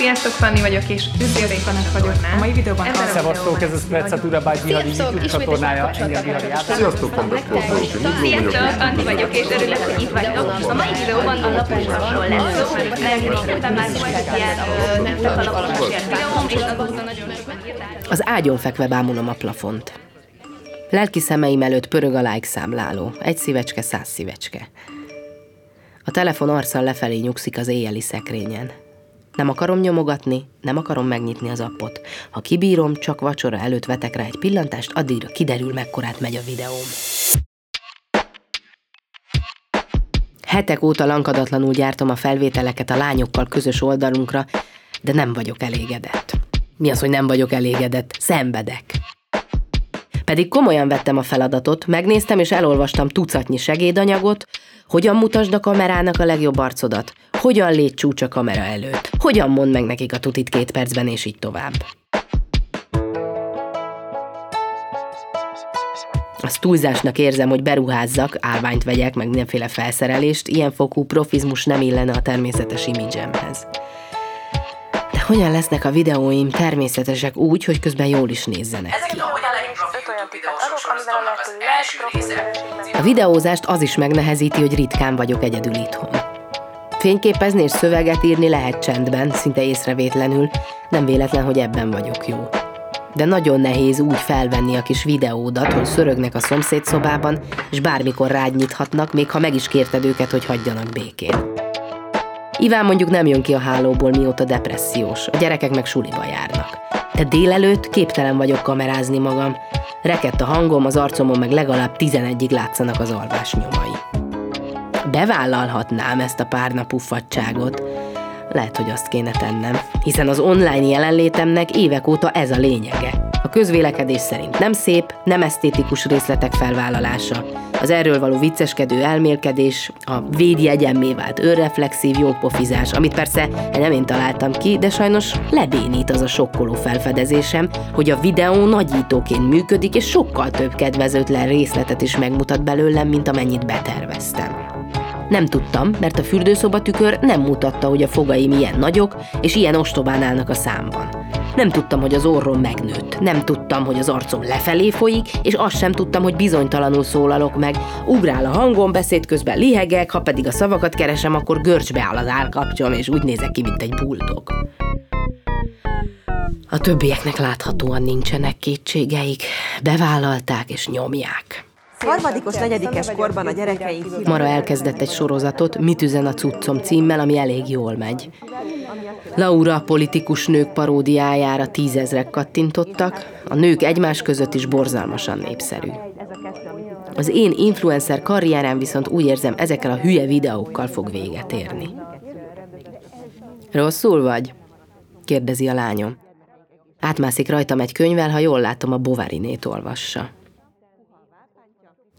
Sziasztok, Fanni vagyok, és üdvözlök a vagyok. A mai videóban Szevasztok, ez a Sprezzatura by Bihari YouTube csatornája, engem Bihari Sziasztok, Pandas Portolósi, Sziasztok, Anni vagyok, és örülök, hogy itt vagytok. A mai videóban a lapozásról lesz szó, régóta már volt ilyen a lapozásért videóm, és azóta nagyon sokan írták. Az ágyon fekve bámulom a plafont. Lelki szemeim előtt pörög a like számláló. Egy szívecske, száz szívecske. A telefon arccal lefelé nyugszik az éjjeli szekrényen. Nem akarom nyomogatni, nem akarom megnyitni az appot. Ha kibírom, csak vacsora előtt vetek rá egy pillantást, addigra kiderül, mekkorát megy a videóm. Hetek óta lankadatlanul gyártom a felvételeket a lányokkal közös oldalunkra, de nem vagyok elégedett. Mi az, hogy nem vagyok elégedett? Szenvedek. Pedig komolyan vettem a feladatot, megnéztem és elolvastam tucatnyi segédanyagot, hogyan mutasd a kamerának a legjobb arcodat, hogyan légy csúcs a kamera előtt, hogyan mond meg nekik a tutit két percben, és így tovább. Azt túlzásnak érzem, hogy beruházzak, állványt vegyek, meg mindenféle felszerelést, ilyen fokú profizmus nem illene a természetes imidzsemhez. De hogyan lesznek a videóim természetesek úgy, hogy közben jól is nézzenek ki? A videózást az is megnehezíti, hogy ritkán vagyok egyedül itthon. Fényképezni és szöveget írni lehet csendben, szinte észrevétlenül, nem véletlen, hogy ebben vagyok jó. De nagyon nehéz úgy felvenni a kis videódat, hogy szörögnek a szomszéd szobában, és bármikor rád nyithatnak, még ha meg is kérted őket, hogy hagyjanak békén. Iván mondjuk nem jön ki a hálóból, mióta depressziós, a gyerekek meg suliba járnak. De délelőtt képtelen vagyok kamerázni magam. Rekett a hangom, az arcomon meg legalább 11-ig látszanak az alvás nyomai. Bevállalhatnám ezt a pár nap uffadságot. Lehet, hogy azt kéne tennem, hiszen az online jelenlétemnek évek óta ez a lényege. A közvélekedés szerint nem szép, nem esztétikus részletek felvállalása, az erről való vicceskedő elmélkedés, a védjegyemmé vált önreflexív jópofizás, amit persze nem én találtam ki, de sajnos lebénít az a sokkoló felfedezésem, hogy a videó nagyítóként működik, és sokkal több kedvezőtlen részletet is megmutat belőlem, mint amennyit beterveztem. Nem tudtam, mert a fürdőszoba tükör nem mutatta, hogy a fogaim ilyen nagyok, és ilyen ostobán állnak a számban. Nem tudtam, hogy az orrom megnőtt. Nem tudtam, hogy az arcom lefelé folyik, és azt sem tudtam, hogy bizonytalanul szólalok meg. Ugrál a hangom, beszéd közben lihegek, ha pedig a szavakat keresem, akkor görcsbe áll az állkapcsom, és úgy nézek ki, mint egy buldog. A többieknek láthatóan nincsenek kétségeik. Bevállalták és nyomják. Harmadikos, negyedikes korban a gyerekeink... Mara elkezdett egy sorozatot, Mit üzen a cuccom címmel, ami elég jól megy. Laura politikus nők paródiájára tízezrek kattintottak, a nők egymás között is borzalmasan népszerű. Az én influencer karrierem viszont úgy érzem, ezekkel a hülye videókkal fog véget érni. Rosszul vagy? kérdezi a lányom. Átmászik rajtam egy könyvvel, ha jól látom, a Bovarinét olvassa.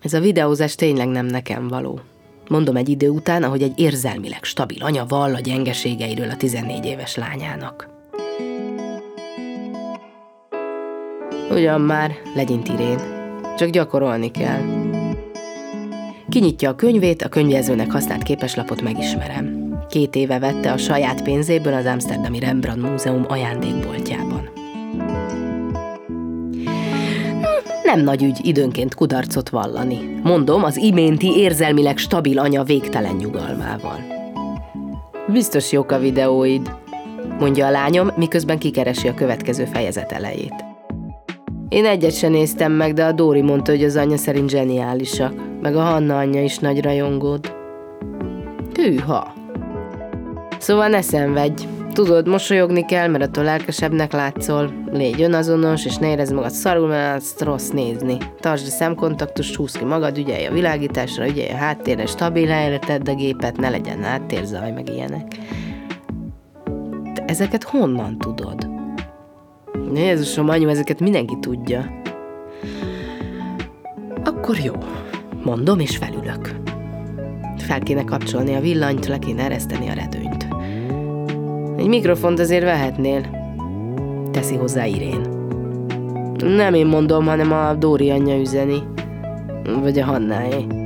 Ez a videózás tényleg nem nekem való. Mondom egy idő után, ahogy egy érzelmileg stabil anya vall a gyengeségeiről a 14 éves lányának. Ugyan már, legyint Irén. Csak gyakorolni kell. Kinyitja a könyvét, a könyvjelzőnek használt képeslapot megismerem. Két éve vette a saját pénzéből az Amsterdami Rembrandt Múzeum ajándékboltjában. Nem nagy ügy időnként kudarcot vallani. Mondom, az iménti érzelmileg stabil anya végtelen nyugalmával. Biztos jók a videóid, mondja a lányom, miközben kikeresi a következő fejezet elejét. Én egyet sem néztem meg, de a Dóri mondta, hogy az anya szerint zseniálisak, meg a Hanna anyja is nagy rajongód. Hűha! Szóval ne szenvedj, Tudod, mosolyogni kell, mert attól lelkesebbnek látszol. Légy önazonos, és ne érezd magad szarul, mert azt rossz nézni. Tartsd a szemkontaktust, húzd ki magad, ügyelj a világításra, ügyelj a háttérre, stabil helyre tedd a gépet, ne legyen háttérzaj, meg ilyenek. Te ezeket honnan tudod? Jézusom, anyu, ezeket mindenki tudja. Akkor jó. Mondom, és felülök. Fel kéne kapcsolni a villanyt, le kéne ereszteni a redőnyt. Egy mikrofont azért vehetnél, teszi hozzá Irén. Nem én mondom, hanem a Dóri anyja üzeni. Vagy a Hannáé.